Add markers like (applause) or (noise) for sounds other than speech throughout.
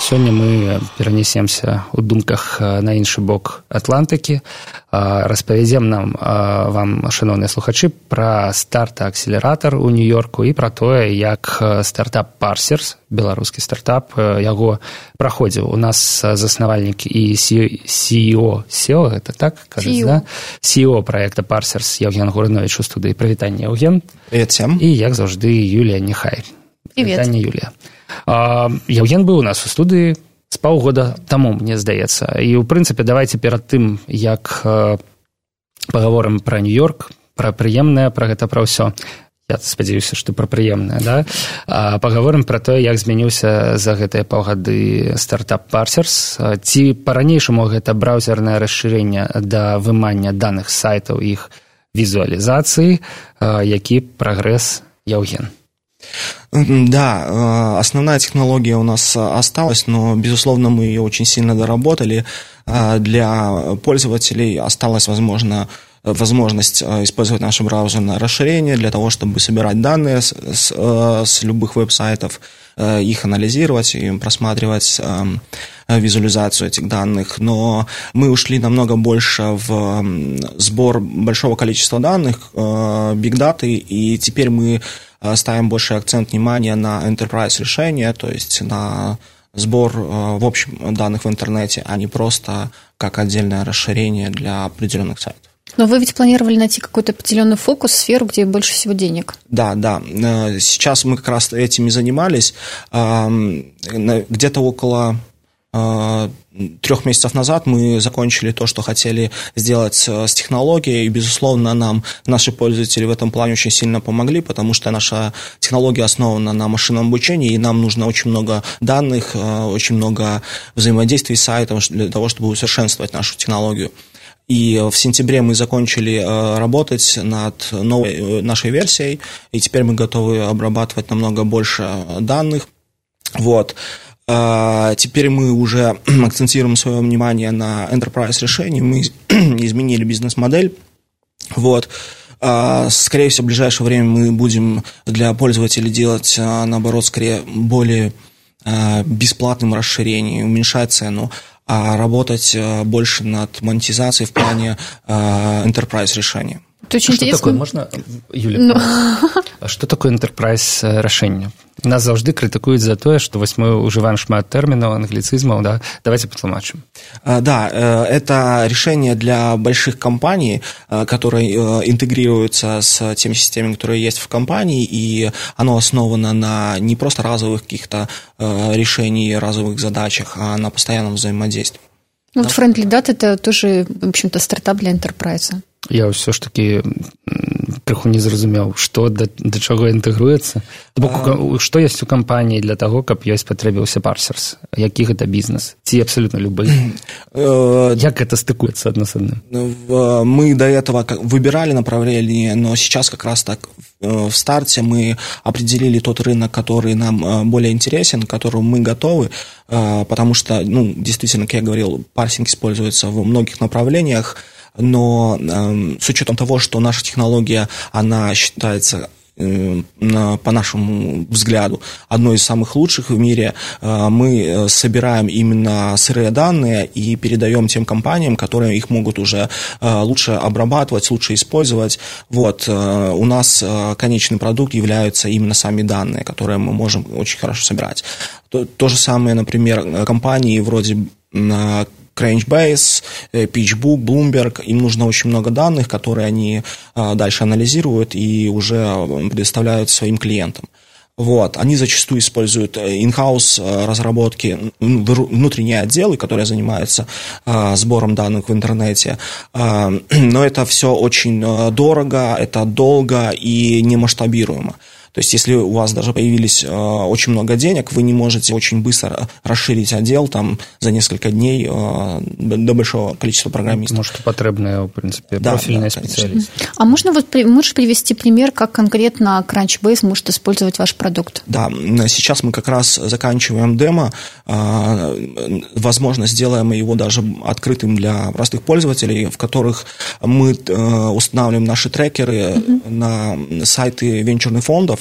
Сёння мы перанесемся ў думках на іншы бок Атлантыкі. Распавядзем нам вам, шаноўныя слухачы, пра Starta Accelerator у Нью-Ёрку і пра тое, як стартап Parsers, беларускі стартап, яго праходзіў. У нас заснавальнік і CEO, CEO гэта так кажуць, да? CEO праекта Parsers Яўген Гурынович у студыі прывітання Яўген. І як заўжды Юлія Нехай. Привет. Прывітанне Юлія. Яўген быў у нас у студыі з паўгода таму мне здаецца. І ў прынцыпе давайте перад тым як паговорым пра нью-йорк пра прыемнае пра гэта пра ўсё. Я спадзяюся што пра прыемнае да? Паговорым пра тое як змяніўся за гэтыя паўгады стартап парсерс ці па-ранейшаму гэта браўзернае расшырэнне да вымання даных сайтаў іх візуалізацыі які прагрэс яўген Да, э, основная технология у нас осталась, но, безусловно, мы ее очень сильно доработали. Э, для пользователей осталась, возможно, возможность э, использовать наше браузерное расширение для того, чтобы собирать данные с, с, с любых веб-сайтов, их анализировать и просматривать визуализацию этих данных, но мы ушли намного больше в сбор большого количества данных, data, и теперь мы Э, ставим больше акцент внимания на enterprise решения, то есть на сбор э, в общем данных в интернете, а не просто как отдельное расширение для определенных сайтов. Но вы ведь планировали найти какой-то определенный фокус, сферу, где больше всего денег. Да, да. Э, сейчас мы как раз этим и занимались. Где-то около трех месяцев назад мы закончили то, что хотели сделать с технологией, и, безусловно, нам наши пользователи в этом плане очень сильно помогли, потому что наша технология основана на машинном обучении, и нам нужно очень много данных, э, очень много взаимодействий с сайтом для того, чтобы усовершенствовать нашу технологию. И в сентябре мы закончили э, работать над новой э, нашей версией, и теперь мы готовы обрабатывать намного больше данных. Вот. А, теперь мы уже (clears throat) акцентируем свое внимание на enterprise решении, мы (clears throat) изменили бизнес-модель. Вот. А, скорее всего, в ближайшее время мы будем для пользователей делать, а, наоборот, скорее более бесплатным расширением, уменьшать цену, а работать больше над монетизацией в плане enterprise решения. Это очень что интересно. такое, можно, Юля, Но... Ну. что такое enterprise решение? Нас заўжды крытыкуюць за тое, што вось мы ўжываем шмат тэрмінаў англіцызмаў, да? давайте патлумачым. Да, э, это решение для больших компаний, э, которые э, интегрируются с теми системами, которые есть в компании, и оно основано на не просто разовых каких-то решений, разовых задачах, а на постоянном взаимодействии. Ну, вот Friendly Data это тоже, в общем-то, стартап для enterprise. Я ўсё ж таки крыху не зразумеў што да, да чаго інтэгруецца бок што ёсць у кампаніі для таго каб ёсць патрэбіўся парсерс які гэта бізнес ці абсолютно любы э, як это стыкуецца адно с адным ну, мы до этого выбирали направление но сейчас как раз так э, в старте мы определили тот рынок который нам э, более интересен к которому мы готовы потому что ну действительно как я говорил парсинг используется в многих направлениях но э, с учетом того, что наша технология, она считается э, по нашему взгляду, одной из самых лучших в мире, э, мы э, собираем именно сырые данные и передаем тем компаниям, которые их могут уже лучше обрабатывать, лучше использовать. Вот. У нас конечный продукт являются именно сами данные, которые мы можем очень хорошо собирать. То, то же самое, например, компании вроде Crunchbase, э, PitchBook, Bloomberg, им нужно очень много данных, которые они а, дальше анализируют и уже э, предоставляют своим клиентам. Вот. Они зачастую используют in-house э, разработки, внутренние отделы, которые занимаются сбором данных в интернете. (clears throat) Но это все очень дорого, это долго и немасштабируемо. То есть, если у вас даже появились э, очень много денег, вы не можете очень быстро расширить отдел там за несколько дней э, до большого количества программистов. Может, потребные, в принципе, да, профильные да, специалисты. А можно вот можешь привести пример, как конкретно Crunchbase может использовать ваш продукт? Да, сейчас мы как раз заканчиваем демо, э, возможно, сделаем его даже открытым для простых пользователей, в которых мы устанавливаем наши трекеры угу. на сайты венчурных фондов,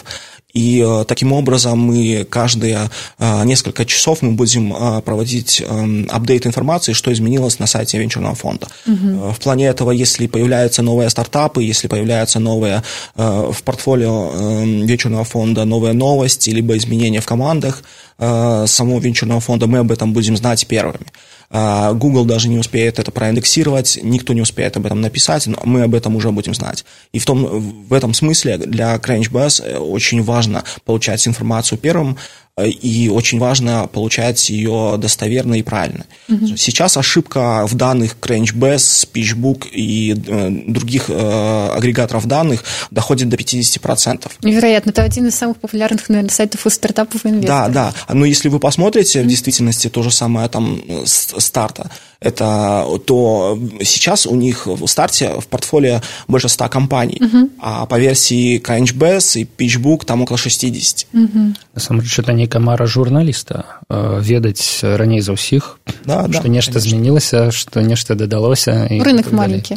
И э, таким образом мы каждые э, несколько часов мы будем э, проводить э, апдейт информации, что изменилось на сайте венчурного фонда. Угу. В плане этого, если появляются новые стартапы, если появляются новые в портфолио э, венчурного фонда новые новости, либо изменения в командах самого венчурного фонда, мы об этом будем знать первыми. А, Google даже не успеет это проиндексировать, никто не успеет об этом написать, но мы об этом уже будем знать. И в, том, в этом смысле для Crunchbase э, очень важно получать информацию первым, и очень важно получать ее достоверно и правильно. Угу. Сейчас ошибка в данных Crunchbase, PitchBook и э, других э, агрегаторов данных доходит до 50%. Невероятно. Это один из самых популярных, наверное, сайтов у стартапов и инвесторов. Да, да. Но если вы посмотрите, в действительности то же самое там старта, это то сейчас у них в старте в портфолио больше 100 компаний, угу. а по версии Crunchbase и PitchBook там около 60. Угу. Насамрэч это нейкая мара журналіста ведаць раней за ўсіх да, что да, нешта конечно. змянілася что нешта дадалося рынок маленький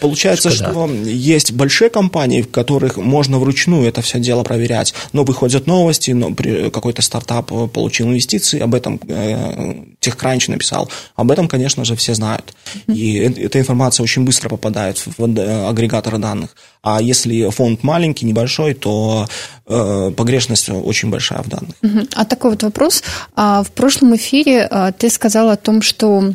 получается Шкода. что есть большие компании в которых можно вручную это все дело проверять но выходят новости но какой-то стартап получил инвестиции об этом э, техкранч написал об этом конечно конечно же, все знают. И эта информация очень быстро попадает в агрегаторы данных. А если фонд маленький, небольшой, то э, погрешность очень большая в данных. А такой вот вопрос. А в прошлом эфире а, ты сказал о том, что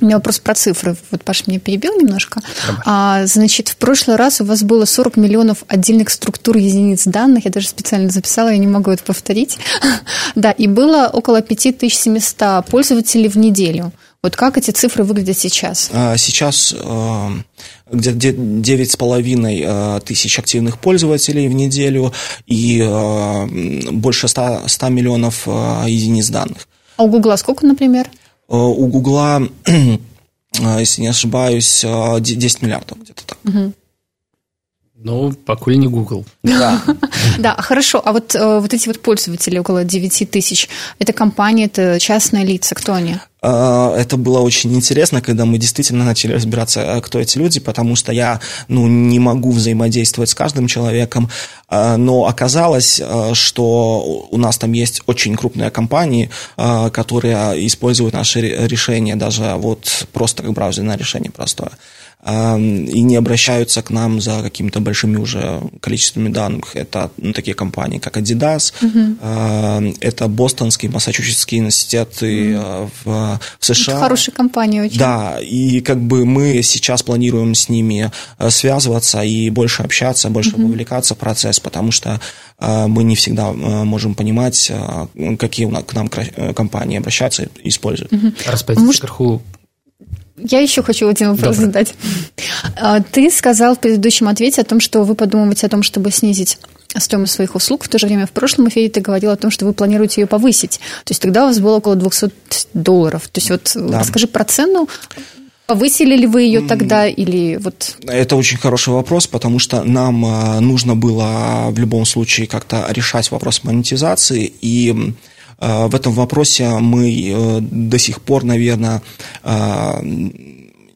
у меня вопрос про цифры. Вот Паша меня перебил немножко. А, значит, в прошлый раз у вас было 40 миллионов отдельных структур единиц данных. Я даже специально записала, я не могу это повторить. (laughs) да, и было около 5700 пользователей в неделю. Вот как эти цифры выглядят сейчас? А, сейчас э, где-то 9,5 э, тысяч активных пользователей в неделю и э, больше 100, 100 миллионов единиц данных. А у Гугла сколько, например? У Гугла, (clears throat) если не ошибаюсь, 10 миллиардов где-то так. Угу. Ну, покуль не Google. Да. (laughs) да, хорошо. А вот, вот эти вот пользователи, около 9 тысяч, это компании, это частные лица, кто они? А, это было очень интересно, когда мы действительно начали разбираться, э, кто эти люди, потому что я ну, не могу взаимодействовать с каждым человеком, а, но оказалось, что у нас там есть очень крупные компании, которые используют наши решения, даже вот просто как браузерное решение простое и не обращаются к нам за какими-то большими уже количествами данных. Это ну, такие компании, как Adidas, угу. это Бостонский, Массачусетский университеты угу. в, в США. Это хорошие компании очень. Да, и как бы мы сейчас планируем с ними э, связываться и больше общаться, больше угу. вовлекаться в процесс, потому что э, мы не всегда можем понимать, какие к нам компании обращаются и используют. Угу. Распределите Может... сверху я еще хочу один вопрос Добрый. задать. А, ты сказал в предыдущем ответе о том, что вы подумываете о том, чтобы снизить стоимость своих услуг. В то же время в прошлом эфире ты говорил о том, что вы планируете ее повысить. То есть тогда у вас было около 200 долларов. То есть вот да. расскажи про цену. Повысили ли вы ее тогда или вот? Это очень хороший вопрос, потому что нам а, нужно было в любом случае как-то решать вопрос монетизации и в этом вопросе мы э, до сих пор, наверное, э,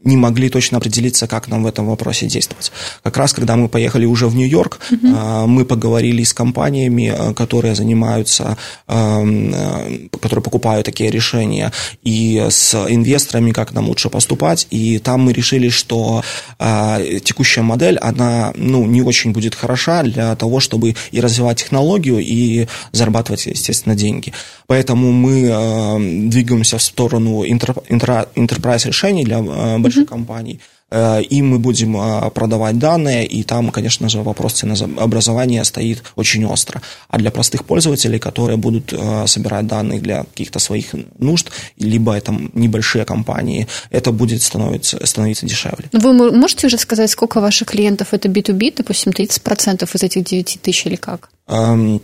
не могли точно определиться, как нам в этом вопросе действовать. Как раз, когда мы поехали уже в Нью-Йорк, uh-huh. мы поговорили с компаниями, э, которые занимаются, э, которые покупают такие решения, и с инвесторами, как нам лучше поступать. И там мы решили, что текущая модель, она ну, не очень будет хороша для того, чтобы и развивать технологию, и зарабатывать, естественно, деньги. Поэтому мы двигаемся в сторону enterprise решений для больших mm-hmm. компаний, э, и мы будем э, продавать данные, и там, конечно же, вопрос ценообразования стоит очень остро. А для простых пользователей, которые будут э, собирать данные для каких-то своих нужд, либо это небольшие компании, это будет становиться, становиться дешевле. Вы можете уже сказать, сколько ваших клиентов это B2B, допустим, 30% из этих 9 тысяч или как? Эм,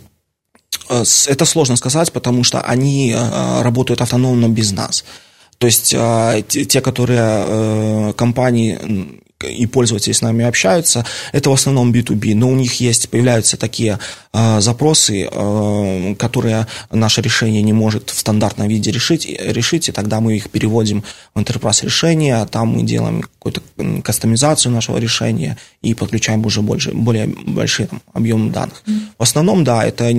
это сложно сказать, потому что они работают автономно без нас. То есть а, те, которые э, компании и пользователи с нами общаются, это в основном B2B, но у них есть, появляются такие запросы, которые наше решение не может в стандартном виде решить, решить, и тогда мы их переводим в enterprise решение, там мы делаем какую-то кастомизацию нашего решения и подключаем уже больше, более большие там, объемы данных. Mm-hmm. В основном, да, это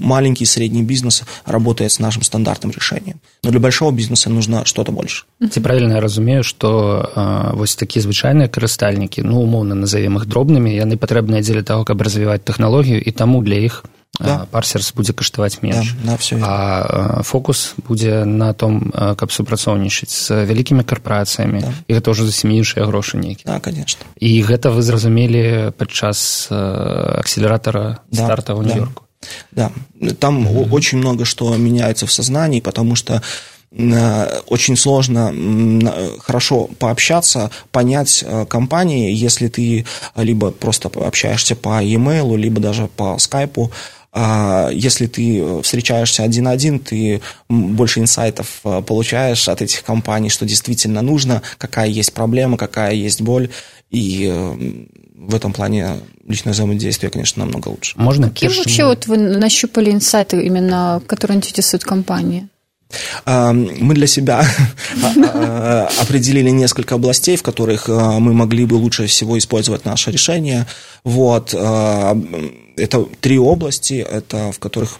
маленький и средний бизнес работает с нашим стандартным решением. Но для большого бизнеса нужно что-то больше. Ці правильно я разумею, што э, вось такія звычайныя карыстальнікі, ну умоўна назовем іх дробнымі, яны патрэбныя дзеля таго, каб развіваць тэхналогію і таму для іх да. парсерс будзе каштаваць менш да, да, а фокус будзе на том каб супрацоўнічаць з вялікімі карпорацыямі да. і гэта ўжо зусім іншыя грошы нейкі да, конечно і гэта вы зразумелі падчас акселератора да, старта ў нью-йорку да. да там mm-hmm. очень много что меняется в сознании потому что очень сложно хорошо пообщаться, понять компании, если ты либо просто общаешься по e-mail, либо даже по скайпу, а если ты встречаешься один на один, ты больше инсайтов э, получаешь от этих компаний, что действительно нужно, какая есть проблема, какая есть боль. И э, в этом плане личное взаимодействие, конечно, намного лучше. Можно Какие вообще вот вы нащупали инсайты, именно, которые интересуют компании? Мы для себя (laughs) а, а, определили несколько областей, в которых а, мы могли бы лучше всего использовать наше решение. Вот. Это три области, это в которых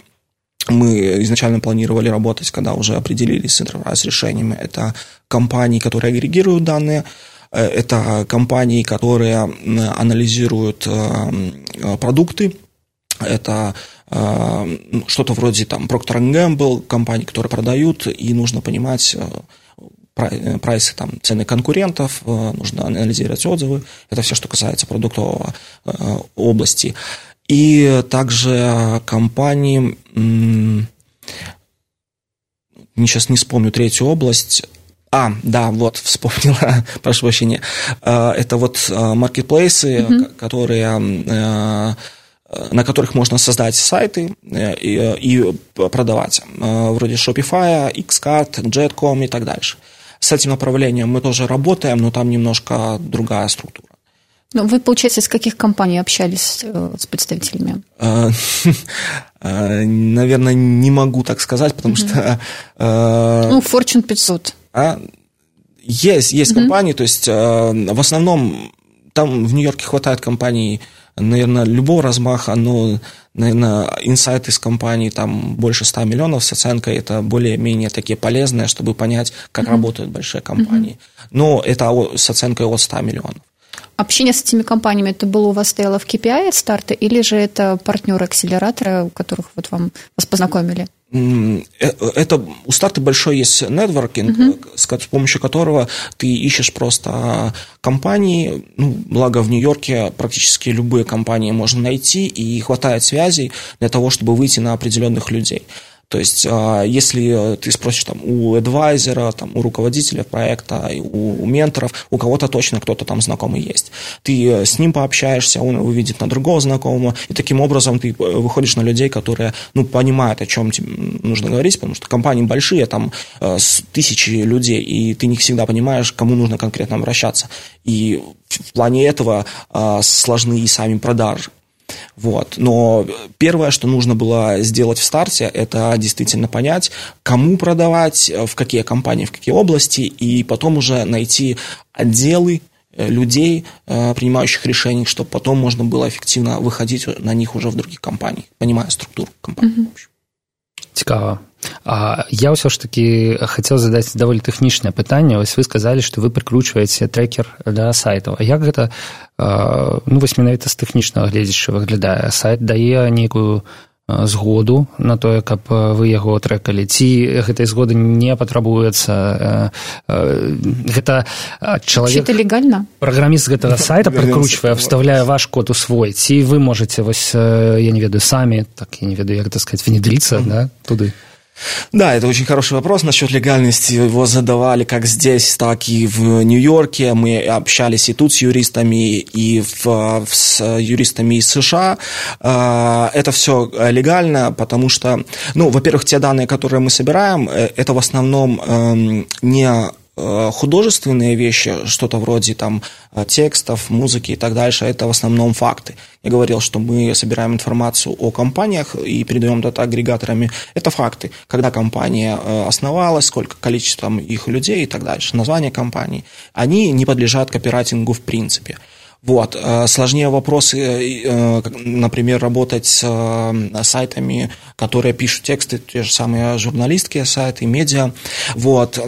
мы изначально планировали работать, когда уже определились с enterprise решениями. Это компании, которые агрегируют данные, э, это компании, которые анализируют продукты, это что-то вроде там Procter Gamble, компании, которые продают, и нужно понимать э, э, прайсы, там, цены конкурентов, э, нужно анализировать отзывы. Это все, что касается продуктового области. И также компании, сейчас не вспомню третью область, а, да, вот, (laughs) вспомнила, прошу прощения. Это вот маркетплейсы, mm-hmm. которые на которых можно создать сайты э, и, э, и продавать, э, вроде Shopify, Xcart, Jet.com и так дальше. С этим направлением мы тоже работаем, но там немножко другая структура. Ну, вы, получается, с каких компаний общались с представителями? (laughs) Наверное, не могу так сказать, потому что... Ну, Fortune 500. А? Есть, есть компании, то есть в основном там в Нью-Йорке хватает компаний наверное, любого размаха, но, наверное, инсайт из компании там больше 100 миллионов с оценкой, это более-менее такие полезные, чтобы понять, как mm-hmm. работают большие компании. Mm-hmm. Но это с оценкой от 100 миллионов. Общение с этими компаниями, это было у вас стояло в KPI от старта, или же это партнеры акселератора, которых вот вам вас познакомили? Э, это у старта большой есть нетворкинг, uh-huh. с помощью которого ты ищешь просто компании. Ну, благо в Нью-Йорке практически любые компании можно найти, и хватает связей для того, чтобы выйти на определенных людей. То есть, а, если ты спросишь там, у адвайзера, там, у руководителя проекта, у, менторов, у кого-то точно кто-то там знакомый есть. Ты с ним пообщаешься, он увидит на другого знакомого, и таким образом ты э, выходишь на людей, которые ну, понимают, о чем тебе нужно говорить, потому что компании большие, там э, тысячи людей, и ты не всегда понимаешь, кому нужно конкретно обращаться. И в плане этого э, сложны и сами продажи. Вот. Но первое, что нужно было сделать в старте, это действительно понять, кому продавать, в какие компании, в какие области, и потом уже найти отделы э, людей, э, принимающих решений, чтобы потом можно было эффективно выходить на них уже в других компаниях, понимая структуру компании. Mm-hmm. Цікава. А я ўсё ж таки хацеў задаць даволі тэхнічнае пытанне вось вы сказалі што вы прыкручваеце трекер да сайтаў А як гэта ну вось менавіта з тэхнічнага гледзяча выглядае сайт дае нейкую згоду на тое каб вы яго трекалі ці гэтай згоды не патрабуецца гэта чалавек легальна праграміст гэтага сайта прыкручвае вставляе ваш код у свой. Ці вы можете вось я не ведаю самі так я не ведаю як это сказать внедриться да туды Да, это очень хороший вопрос насчет легальности. Его задавали как здесь, так и в Нью-Йорке. Мы общались и тут с юристами, и в, с юристами из США. А, это все легально, потому что, ну, во-первых, те данные, которые мы собираем, э, это в основном эм, не художественные вещи, что-то вроде там текстов, музыки и так дальше, это в основном факты. Я говорил, что мы собираем информацию о компаниях и передаем дата агрегаторами. Это факты. Когда компания основалась, сколько количество их людей и так дальше, название компании. Они не подлежат копирайтингу в принципе. Вот. Э, сложнее вопросы, э, э, например, работать с сайтами, которые пишут тексты, те же самые журналистские сайты, медиа. Вот.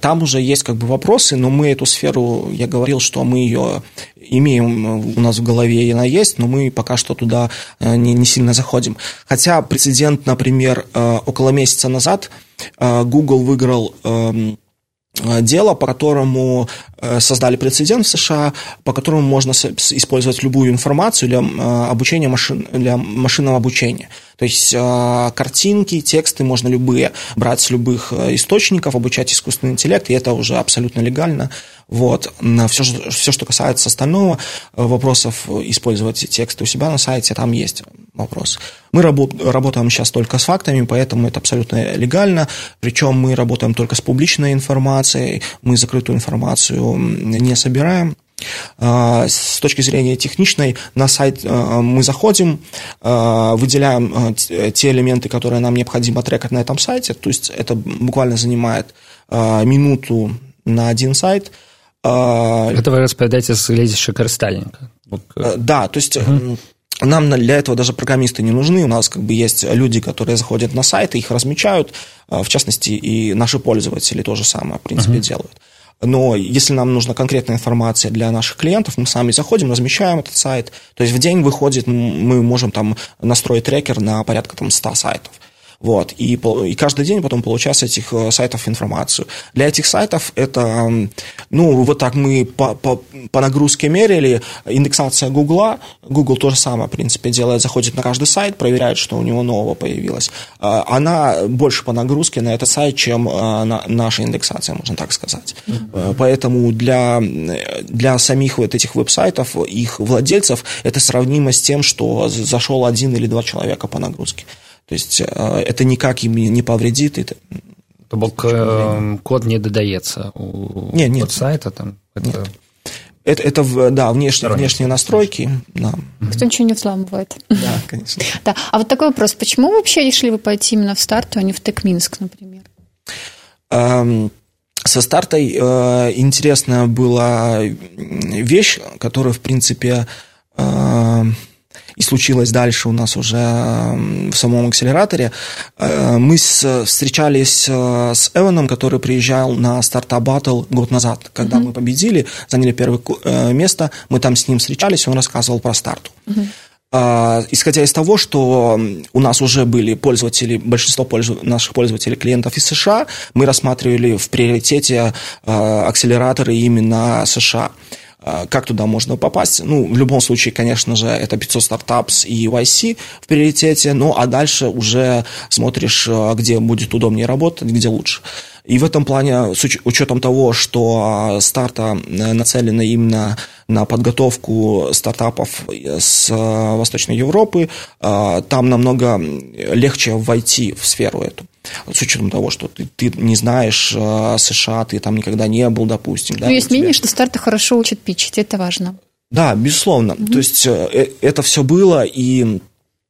Там уже есть как бы вопросы, но мы эту сферу, я говорил, что мы ее имеем у нас в голове, и она есть, но мы пока что туда не, не сильно заходим. Хотя прецедент, например, около месяца назад Google выиграл эм, дело, по которому э, создали прецедент в США, по которому можно использовать любую информацию для э, обучения машин, для машинного обучения. То есть картинки, тексты можно любые брать с любых источников, обучать искусственный интеллект, и это уже абсолютно легально. Вот. Все, все, что касается остального вопросов, использовать тексты у себя на сайте, там есть вопрос. Мы работаем сейчас только с фактами, поэтому это абсолютно легально. Причем мы работаем только с публичной информацией, мы закрытую информацию не собираем. А, с точки зрения техничной, на сайт а, мы заходим, выделяем те элементы, которые нам необходимо трекать на этом сайте, то есть это буквально занимает минуту на один сайт. Это вы распределяете с глядящего користальника? Да, то есть угу. Нам для этого даже программисты не нужны. У нас как бы есть люди, которые заходят на сайты, их размечают. В частности, и наши пользователи то же самое, в принципе, uh-huh. делают. Но если нам нужна конкретная информация для наших клиентов, мы сами заходим, размещаем этот сайт. То есть в день выходит, мы можем там настроить трекер на порядка там 100 сайтов. Вот, и, и каждый день потом получать с этих э, сайтов информацию. Для этих сайтов это, ну, вот так мы по, по, по нагрузке мерили, индексация Гугла, Google то же самое, в принципе, делает, заходит на каждый сайт, проверяет, что у него нового появилось. А, она больше по нагрузке на этот сайт, чем э, на, наша индексация, можно так сказать. Mm-hmm. Поэтому для, для самих вот этих веб-сайтов, их владельцев, это сравнимо с тем, что зашел один или два человека по нагрузке. То есть э, это никак им не повредит. Это, То бок э, код не додается у нет, нет. сайта там. Это... Нет. Это, это да, внешние, внешние настройки. Да. Кто ничего не взламывает. Да, конечно. (laughs) да. А вот такой вопрос. Почему вообще решили вы пойти именно в старту, а не в ТЭК Минск, например? Эм, со стартой э, интересная была вещь, которая, в принципе, и случилось дальше у нас уже в самом акселераторе, э, мы встречались э, с Эваном, который приезжал на стартап батл год назад, когда mm-hmm. мы победили, заняли первое э, место, мы там с ним встречались, он рассказывал про старту. Mm-hmm. Исходя из того, что у нас уже были пользователи, большинство пользов... наших пользователей клиентов из США, мы рассматривали в приоритете акселераторы именно США. А, как туда можно попасть? Ну, в любом случае, конечно же, это 500 стартапс и YC в приоритете, ну, а дальше уже смотришь, а, где будет удобнее работать, где лучше. И в этом плане, с учетом того, что а, старта э, нацелена именно на подготовку стартапов с Восточной Европы, там намного легче войти в сферу эту с учетом того, что ты, ты не знаешь э, США, ты там никогда не был, допустим. Ну, да, есть мнение, что старты хорошо учат питчить, это важно. Да, безусловно. Угу. То есть э, э, это все было, и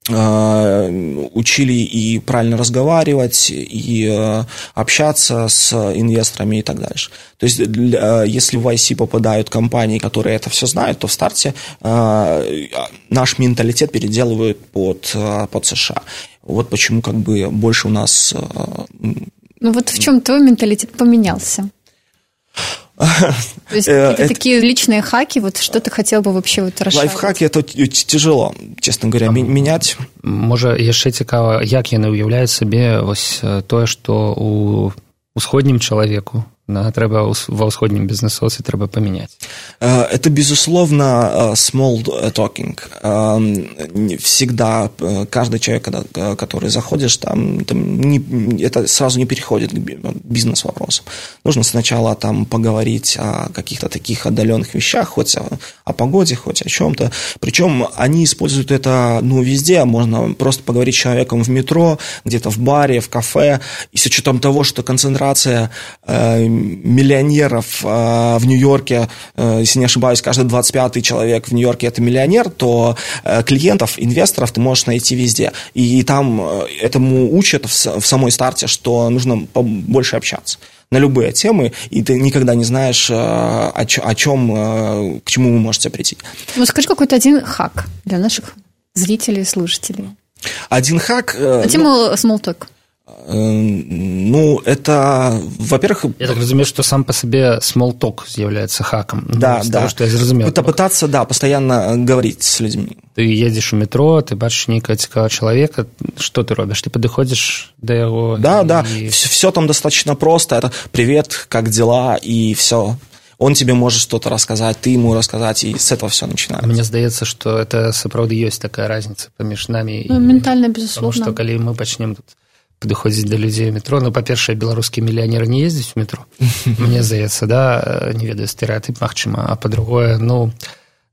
учили и правильно разговаривать, и общаться с инвесторами и так дальше. То есть, если в IC попадают компании, которые это все знают, то в старте наш менталитет переделывают под, под США. Вот почему как бы больше у нас... Э, ну вот в чем твой менталитет поменялся? То есть э, какие-то такие личные хаки, вот что ты хотел бы вообще вот расширить? Лайфхаки это тяжело, честно говоря, менять. Можа яшчэ цікава як яны ўяўляюць сабе вось тое што у усходнім чалавеку на трэба ва ўсходнім бізнесосе трэба паменяць э, это безусловно э, small talking э, всегда каждый человек когда, который заходишь там, там не, это сразу не переходит к бизнес вопросам нужно сначала там поговорить о каких-то таких отдаленных вещах хоть о, о погоде хоть о чем-то причем они используют это ну везде можно просто поговорить с человеком в метро где-то в баре в кафе и с учетом того что концентрация миллионеров э, в Нью-Йорке, э, если не ошибаюсь, каждый 25-й человек в Нью-Йорке это миллионер, то э, клиентов, инвесторов ты можешь найти везде. И там этому учат в, в самой старте, что нужно больше общаться на любые темы, и ты никогда не знаешь, о, о чем, к чему вы можете прийти. Ну, скажи какой-то один хак для наших зрителей и слушателей. Один хак... На тему ну, small ну, это, во-первых... Я так разумею, что сам по себе small talk является хаком. Да, ну, да. Того, что я зразумеў. Это пытаться, да, постоянно говорить с людьми. Ты едешь у метро, ты бачишь некого цікавого человека, что ты робишь? Ты подходишь до его... Да, и... да, все, все там достаточно просто. Это «привет, как дела?» и все он тебе может что-то рассказать, ты ему рассказать, и с этого все начинается. Мне здаецца, что это сапраўды есть такая разница паміж нами ну, ментально безусловно Потому что калі мы пачнем тут падыходзіць да людзей у метро ну па-першае беларускія мільянеры не ездзяць у метро (laughs) мне здаецца да не ведаю стэеатып магчыма а па-другое ну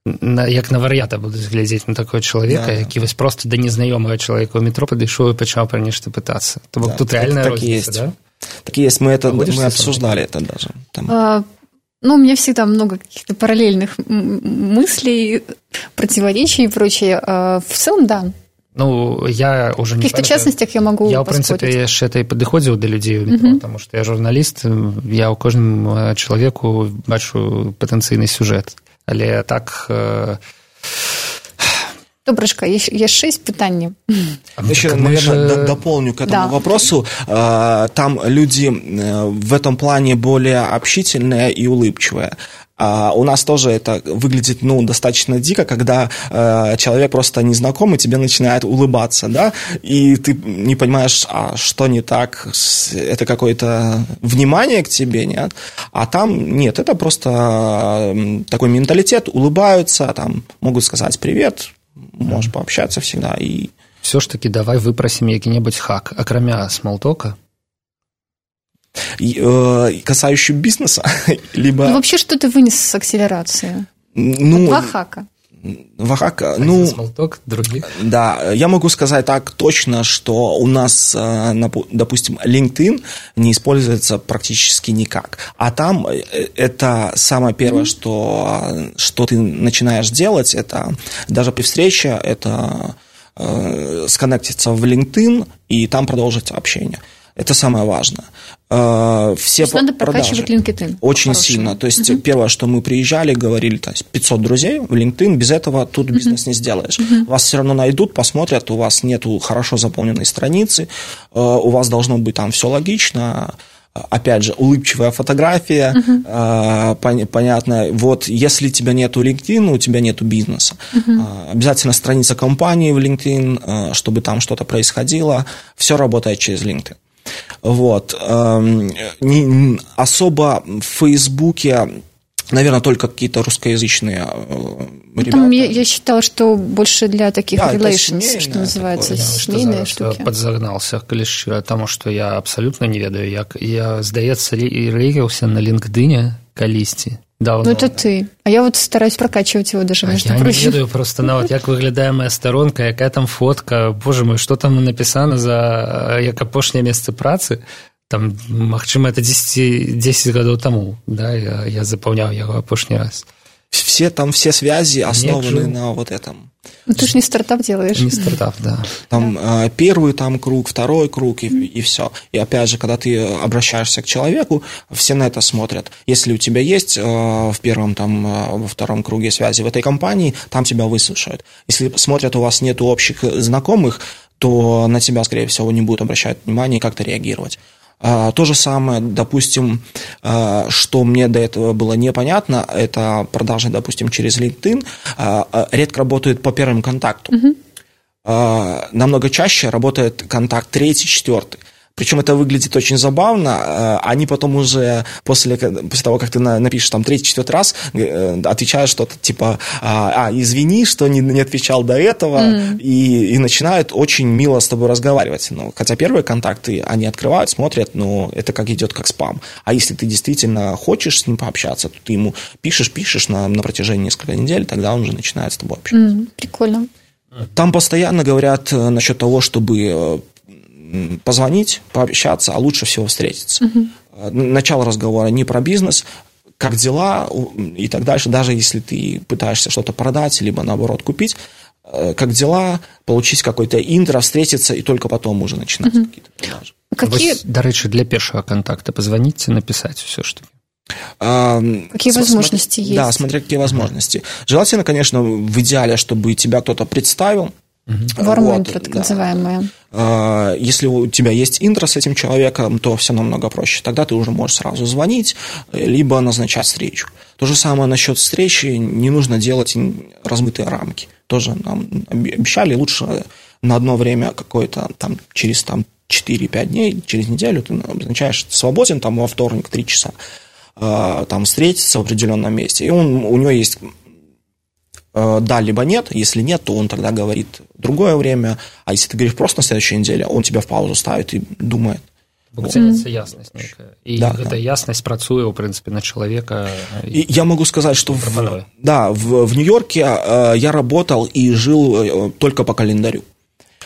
на, як на вар'ята будуць глядзець на такое чалавека да. які вось просто да незнаёмага чалавека ў метро падышоў і пачаў пра нешта пытацца то бок да, тут реально так, так есть да? так есть мы это мы обсуждали это даже там. А, ну, у меня всегда много каких-то параллельных мыслей, противоречий и прочее. А, в целом, да, Ну я уже не каких-то частностях я могу я ў прынцыпе яшчэ і падыходзіў да людзей mm потому что я журналіст я ў кожным э, чалавеку бачу патэнцыйны сюжэт але так э... добрышка яшчэ есть пытанне еще так, наверное же... дополню к этому да. вопросу э, там люди в этом плане более общительные и улыбчивые а у нас тоже это выглядит, ну, достаточно дико, когда э, человек просто незнакомый тебе начинает улыбаться, да, и ты не понимаешь, а что не так, это какое-то внимание к тебе, нет? А там нет, это просто такой менталитет, улыбаются, там могут сказать привет, можешь пообщаться всегда и все ж таки давай выпросім які-небудзь хак акрамя смолтока касающую бизнеса, (laughs) либо... Ну, вообще, что ты вынес с акселерации? Ну, вот Вахака. Вахака, ну... Смолток, других? Да, я могу сказать так точно, что у нас, э, допустим, LinkedIn не используется практически никак. А там э, это самое первое, mm-hmm. что, что ты начинаешь делать, это даже при встрече, это э, сконнектиться в LinkedIn и там продолжить общение. Это самое важное. Э, все то есть надо прокачивать LinkedIn. Очень сильно. То есть угу. первое, что мы приезжали, говорили, то есть 500 друзей в LinkedIn, без этого тут бизнес угу. не сделаешь. Угу. Вас все равно найдут, посмотрят, у вас нету хорошо заполненной страницы, э, у вас должно быть там все логично, опять же, улыбчивая фотография, uh-huh. понятно, вот если тебя нету LinkedIn, у тебя нету бизнеса. Uh-huh. Обязательно страница компании в LinkedIn, чтобы там что-то происходило, все работает через LinkedIn. Вот. Эм, не, особо в Фейсбуке Наверное, только какие-то русскоязычные э, ребята. Там я, я считала, что больше для таких да, relations, что называется, такое, семейные штуки. подзагнался лишь потому, что я абсолютно не ведаю, як я, здаецца, рейгаўся на LinkedIn калісьці давно. Ну, это ты. А я вот стараюсь прокачивать его даже, между я прочим. Я не ведаю просто на вот, як выглядае моя сторонка, якая там фотка, боже мой, что там написано за як апошняе месца працы, там, магчыма, это 10, 10 гадоў таму, да, я, я запаўняў яго апошні раз. Все там, все связи основаны на вот этом. Ну, ты же не стартап делаешь. Не стартап, да. Там да. Э, первый там круг, второй круг и, и все. И опять же, когда ты обращаешься к человеку, все на это смотрят. Если у тебя есть э, в первом, там, э, во втором круге связи в этой компании, там тебя выслушают. Если смотрят, у вас нет общих знакомых, то на тебя, скорее всего, не будут обращать внимание и как-то реагировать. А, то же самое, допустим, а, что мне до этого было непонятно, это продажи, допустим, через LinkedIn, а, редко работают по первому контакту. Угу. Намного чаще работает контакт третий, четвертый. Причем это выглядит очень забавно. Э, они потом уже после, после того, как ты напишешь там третий, четвертый раз, э, отвечают что-то типа «А, извини, что не, не отвечал до этого», mm. и, и начинают очень мило с тобой разговаривать. Ну, хотя первые контакты они открывают, смотрят, но это как идет как спам. А если ты действительно хочешь с ним пообщаться, то ты ему пишешь, пишешь на, на протяжении нескольких недель, тогда он уже начинает с тобой общаться. Mm, прикольно. Там постоянно говорят э, насчет того, чтобы позвонить, пообщаться, а лучше всего встретиться. Угу. начало разговора не про бизнес, как дела и так дальше, даже если ты пытаешься что-то продать, либо наоборот купить, э, как дела, получить какой-то интро, встретиться, и только потом уже начинать угу. какие-то продажи. Какие... Вось, дарэчы, для першага контакта позвоните, написать все, что а, какие см- возможности есть? Да, смотря какие возможности. Желательно, конечно, в идеале, чтобы тебя кто-то представил, Вармон, вот, так да. называемая. Если у тебя есть интро с этим человеком, то все намного проще. Тогда ты уже можешь сразу звонить, либо назначать встречу. То же самое насчет встречи, не нужно делать размытые рамки. Тоже нам обещали, лучше на одно время какое-то там через там, 4-5 дней, через неделю ты назначаешь свободен там во вторник 3 часа а, там встретиться в определенном месте, и он, у него есть Э, да, либо нет. Если нет, то он тогда говорит другое время. А если ты говоришь просто на следующей неделе, он тебя в паузу ставит и думает. ценится ясность некая. И да, эта да. ясность працуе, в принципе, на человека. И я могу сказать, что в, да, в, в Нью-Йорке э, я работал и жил э, только по календарю.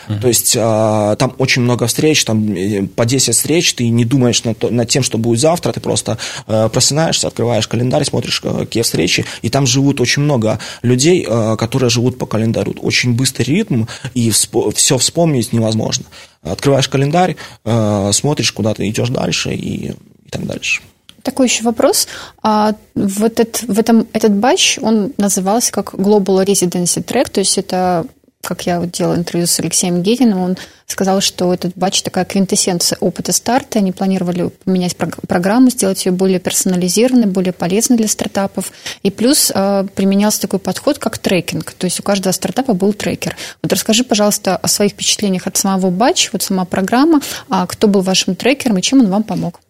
Uh-huh. То есть а, там очень много встреч, там э, по 10 встреч, ты не думаешь над, над тем, что будет завтра, ты просто а, просынаешься, открываешь календарь, смотришь, какие встречи, и там живут очень много людей, а, которые живут по календарю. Очень быстрый ритм, и всп- все вспомнить невозможно. Открываешь календарь, а, смотришь, куда ты идешь дальше и, и так дальше. Такой еще вопрос. А, в, этот, в этом, этот батч, он назывался как Global Residency Track, то есть это как я вот делала интервью с Алексеем Гединым, он сказал, что этот батч такая квинтэссенция опыта старта. Они планировали поменять программу, сделать ее более персонализированной, более полезной для стартапов. И плюс э, применялся такой подход, как трекинг. То есть у каждого стартапа был трекер. Вот расскажи, пожалуйста, о своих впечатлениях от самого батча, вот сама программа, а кто был вашим трекером и чем он вам помог.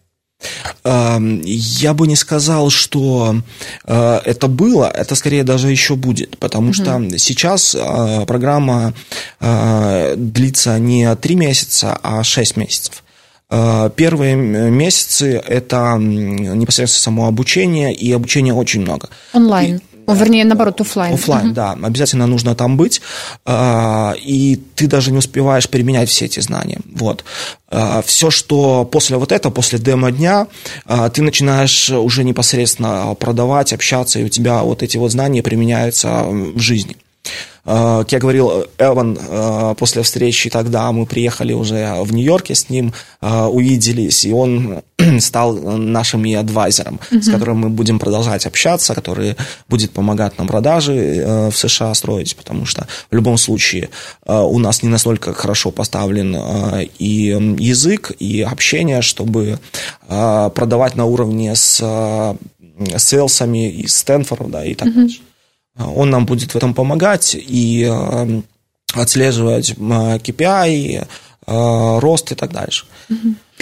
Я бы не сказал, что э, это было, это скорее даже еще будет, потому угу. что сейчас э, программа э, длится не 3 месяца, а 6 месяцев. Первые месяцы – это непосредственно само обучение, и обучения очень много. Онлайн. И, вернее, наоборот, офлайн. Офлайн, угу. да. Обязательно нужно там быть, а, и ты даже не успеваешь применять все эти знания. Вот. А, все, что после вот этого, после демо-дня, а, ты начинаешь уже непосредственно продавать, общаться, и у тебя вот эти вот знания применяются в жизни. Как я говорил, Эван после встречи тогда, мы приехали уже в Нью-Йорке с ним, увиделись, и он (clears throat) стал нашим и адвайзером, mm-hmm. с которым мы будем продолжать общаться, который будет помогать нам продажи э, в США строить, потому что в любом случае э, у нас не настолько хорошо поставлен э, и язык, и общение, чтобы продавать на уровне с селсами из Стэнфорда и так mm-hmm. дальше. Он нам будет в этом помогать и отслеживать KPI, рост и так дальше.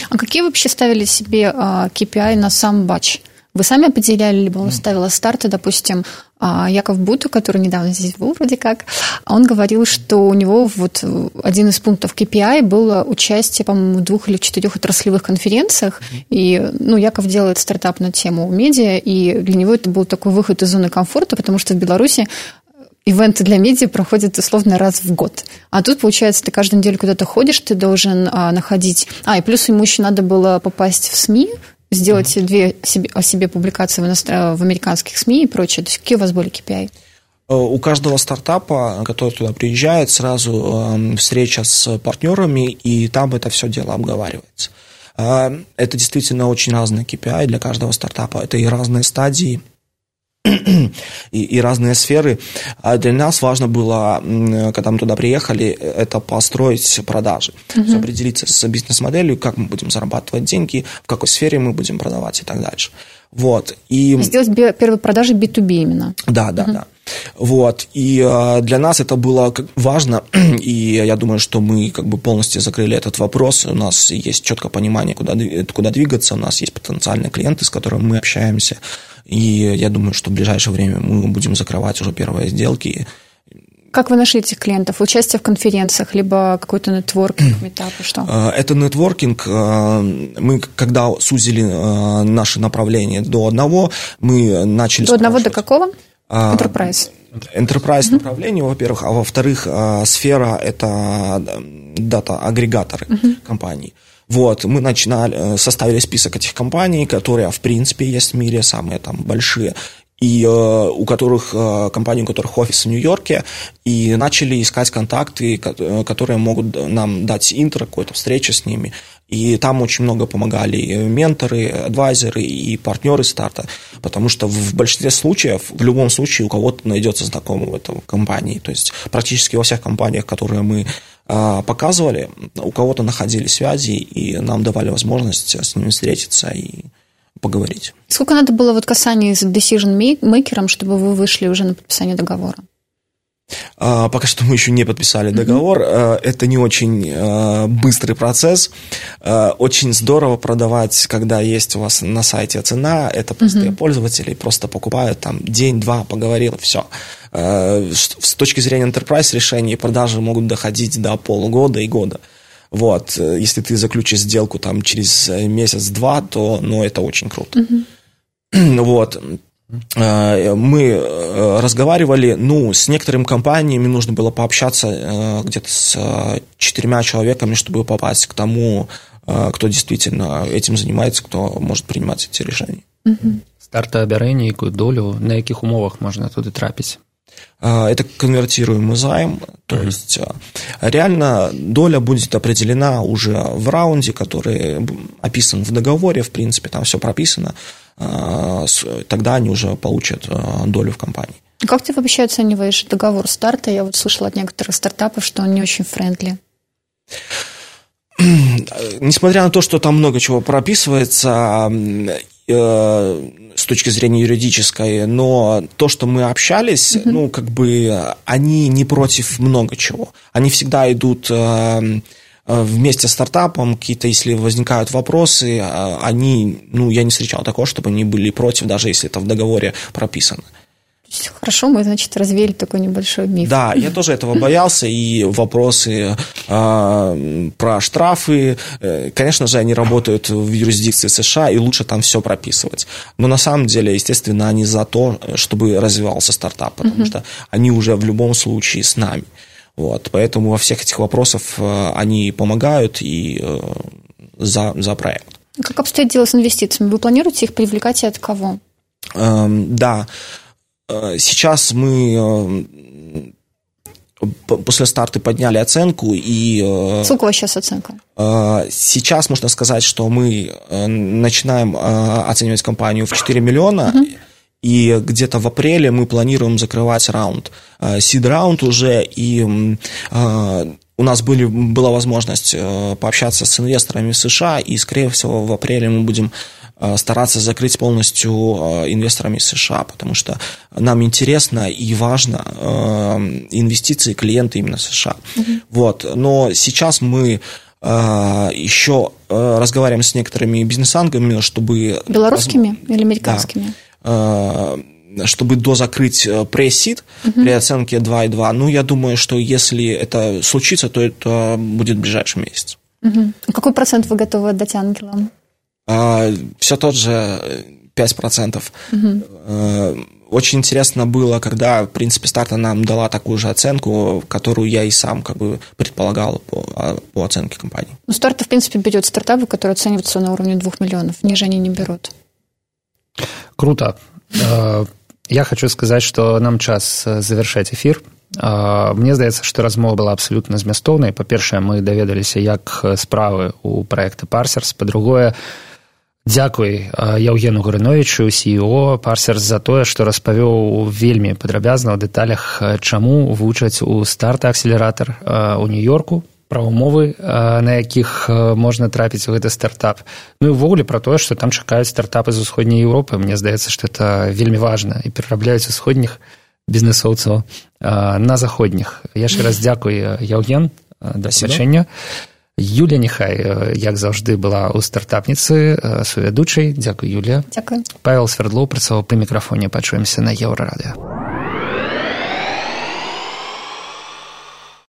А какие вообще ставили себе KPI на сам батч? Вы сами определяли, либо он ставил старты, допустим, а, Яков Бута, который недавно здесь был вроде как, он говорил, что у него вот один из пунктов KPI было участие, по-моему, в двух или четырех отраслевых конференциях, и, ну, Яков делает стартап на тему медиа, и для него это был такой выход из зоны комфорта, потому что в Беларуси ивенты для медиа проходят условно раз в год. А тут, получается, ты каждую неделю куда-то ходишь, ты должен а, находить... А, и плюс ему еще надо было попасть в СМИ, сделать mm-hmm. две себе, о себе публикации в, иностран... в американских СМИ и прочее. То есть какие у вас были KPI? Э, у каждого стартапа, который туда приезжает, сразу э, встреча с партнерами, и там это все дело обговаривается. Э, это действительно очень разные KPI для каждого стартапа. Это и разные стадии и, и разные сферы. А для нас важно было, когда мы туда приехали, это построить продажи, угу. определиться с бизнес-моделью, как мы будем зарабатывать деньги, в какой сфере мы будем продавать и так дальше. Вот. И... Сделать первые продажи B2B именно. Да, да, угу. да. Вот. И э, для нас это было важно, (clears throat) и я думаю, что мы как бы полностью закрыли этот вопрос. У нас есть четкое понимание, куда, куда двигаться, у нас есть потенциальные клиенты, с которыми мы общаемся. И я думаю, что в ближайшее время мы будем закрывать уже первые сделки. Как вы нашли этих клиентов? Участие в конференциях, либо какой-то нетворкинг, метап, что? Э, это нетворкинг. Э, мы, когда сузили э, наши направления до одного, мы начали... До одного до какого? Enterprise. Enterprise uh-huh. направление, во-первых, а во-вторых, сфера – это дата-агрегаторы uh-huh. компаний. Вот, мы начинали, составили список этих компаний, которые, в принципе, есть в мире, самые там большие, и э, у которых э, компаний, у которых офис в Нью-Йорке, и начали искать контакты, э, которые могут нам дать интро, какую-то встречу с ними. И там очень много помогали менторы, адвайзеры и партнеры старта, потому что в большинстве случаев, в любом случае, у кого-то найдется знакомый в этой компании. То есть практически во всех компаниях, которые мы показывали, у кого-то находили связи, и нам давали возможность с ними встретиться и поговорить. Сколько надо было вот касаний с decision-мейкером, чтобы вы вышли уже на подписание договора? А, пока что мы еще не подписали договор. Mm-hmm. Это не очень а, быстрый процесс. Очень здорово продавать, когда есть у вас на сайте цена. Это простые mm-hmm. пользователи просто покупают там день-два, поговорил, все. С точки зрения enterprise решений продажи могут доходить до полугода и года. Вот, э, если ты заключишь сделку там через э, месяц-два, то, ну, это очень круто. Mm-hmm. (clears throat) Вот. Э, мы разговаривали, ну, с некоторыми компаниями нужно было пообщаться где-то с четырьмя человеками, чтобы попасть к тому, кто действительно этим занимается, кто может принимать эти решения. Угу. Стартабярэнне, якую долю, на якіх умовах можна туды трапіць? А, это конвертируемый займ, то mm-hmm. есть а, реально доля будет определена уже в раунде, который описан в договоре, в принципе, там все прописано, а, тогда они уже получат долю в компании. Как ты вообще оцениваешь договор старта? Я вот слышала от некоторых стартапов, что он не очень friendly. Несмотря на то, что там много чего прописывается, Э, с точки зрения юридической, но то, что мы общались, mm-hmm. ну, как бы они не против много чего. Они всегда идут э, э, вместе с стартапом, какие-то, если возникают вопросы, они, ну, я не встречал такого, чтобы они были против, даже если это в договоре прописано. Хорошо, мы, значит, развеяли такой небольшой миф. Да, я тоже этого боялся, и вопросы э, про штрафы, э, конечно же, они работают в юрисдикции США, и лучше там все прописывать. Но на самом деле, естественно, они за то, чтобы развивался стартап, потому угу. что они уже в любом случае с нами. Вот, поэтому во всех этих вопросах э, они помогают и э, за, за проект. Как обстоит дело с инвестициями? Вы планируете их привлекать и от кого? Эм, да, сейчас мы э, после старта подняли оценку и... Э, Сколько у вас сейчас оценка? Сейчас можно сказать, что мы начинаем оценивать компанию в 4 миллиона, угу. и где-то в апреле мы планируем закрывать раунд. Сид-раунд уже, и у нас были, была возможность пообщаться с инвесторами в США, и, скорее всего, в апреле мы будем Э, стараться закрыть полностью э, инвесторами США, потому что нам интересно и важно э, инвестиции клиента именно США. Угу. Вот. Но сейчас мы еще разговариваем с некоторыми бизнес-ангелами, чтобы... Белорусскими или американскими? Да чтобы дозакрыть пресс-сид угу. при оценке 2,2. Ну, я думаю, что если это случится, то это будет в ближайший месяц. Угу. Какой процент вы готовы отдать ангелам? А, все тот же 5%. Угу. А, очень интересно было, когда, в принципе, старта нам дала такую же оценку, которую я и сам как бы предполагал по, а, по оценке компании. Ну, старта, в принципе, берет стартапы, которые оцениваются на уровне 2 миллионов. Ниже они не берут. Круто. Я хочу сказать, что нам час завершать эфир. Мне здаецца што размова была абсалютна змястоўнай па-першае мы даведаліся як справы у праекта парсерс па-другое Дзякуй Яўгену Грыновічу CEO парсер за тое, што распавёў вельмі падрабязна ў дэталях, чаму вучаць у старт-акселератар у нью-йорку пра умовы, на якіх можна трапіць у гэты стартап. Ну і ўвогуле пра тое, што там чакаюць стартапы з усходняй Еўропы. Мне здаецца, што это вельмі важна і перарабляюць усходніх бізнесоўцаў на заходніх. Яшчэ (laughs) раз дзякуй Яўген да свячэння. Юля Нехай, як заўжды была ў стартапніцы сувядучай дзякуй Юля Дякую. Павел свердлоў працаваў пры мікрафоне пачуемся на еўрарадыо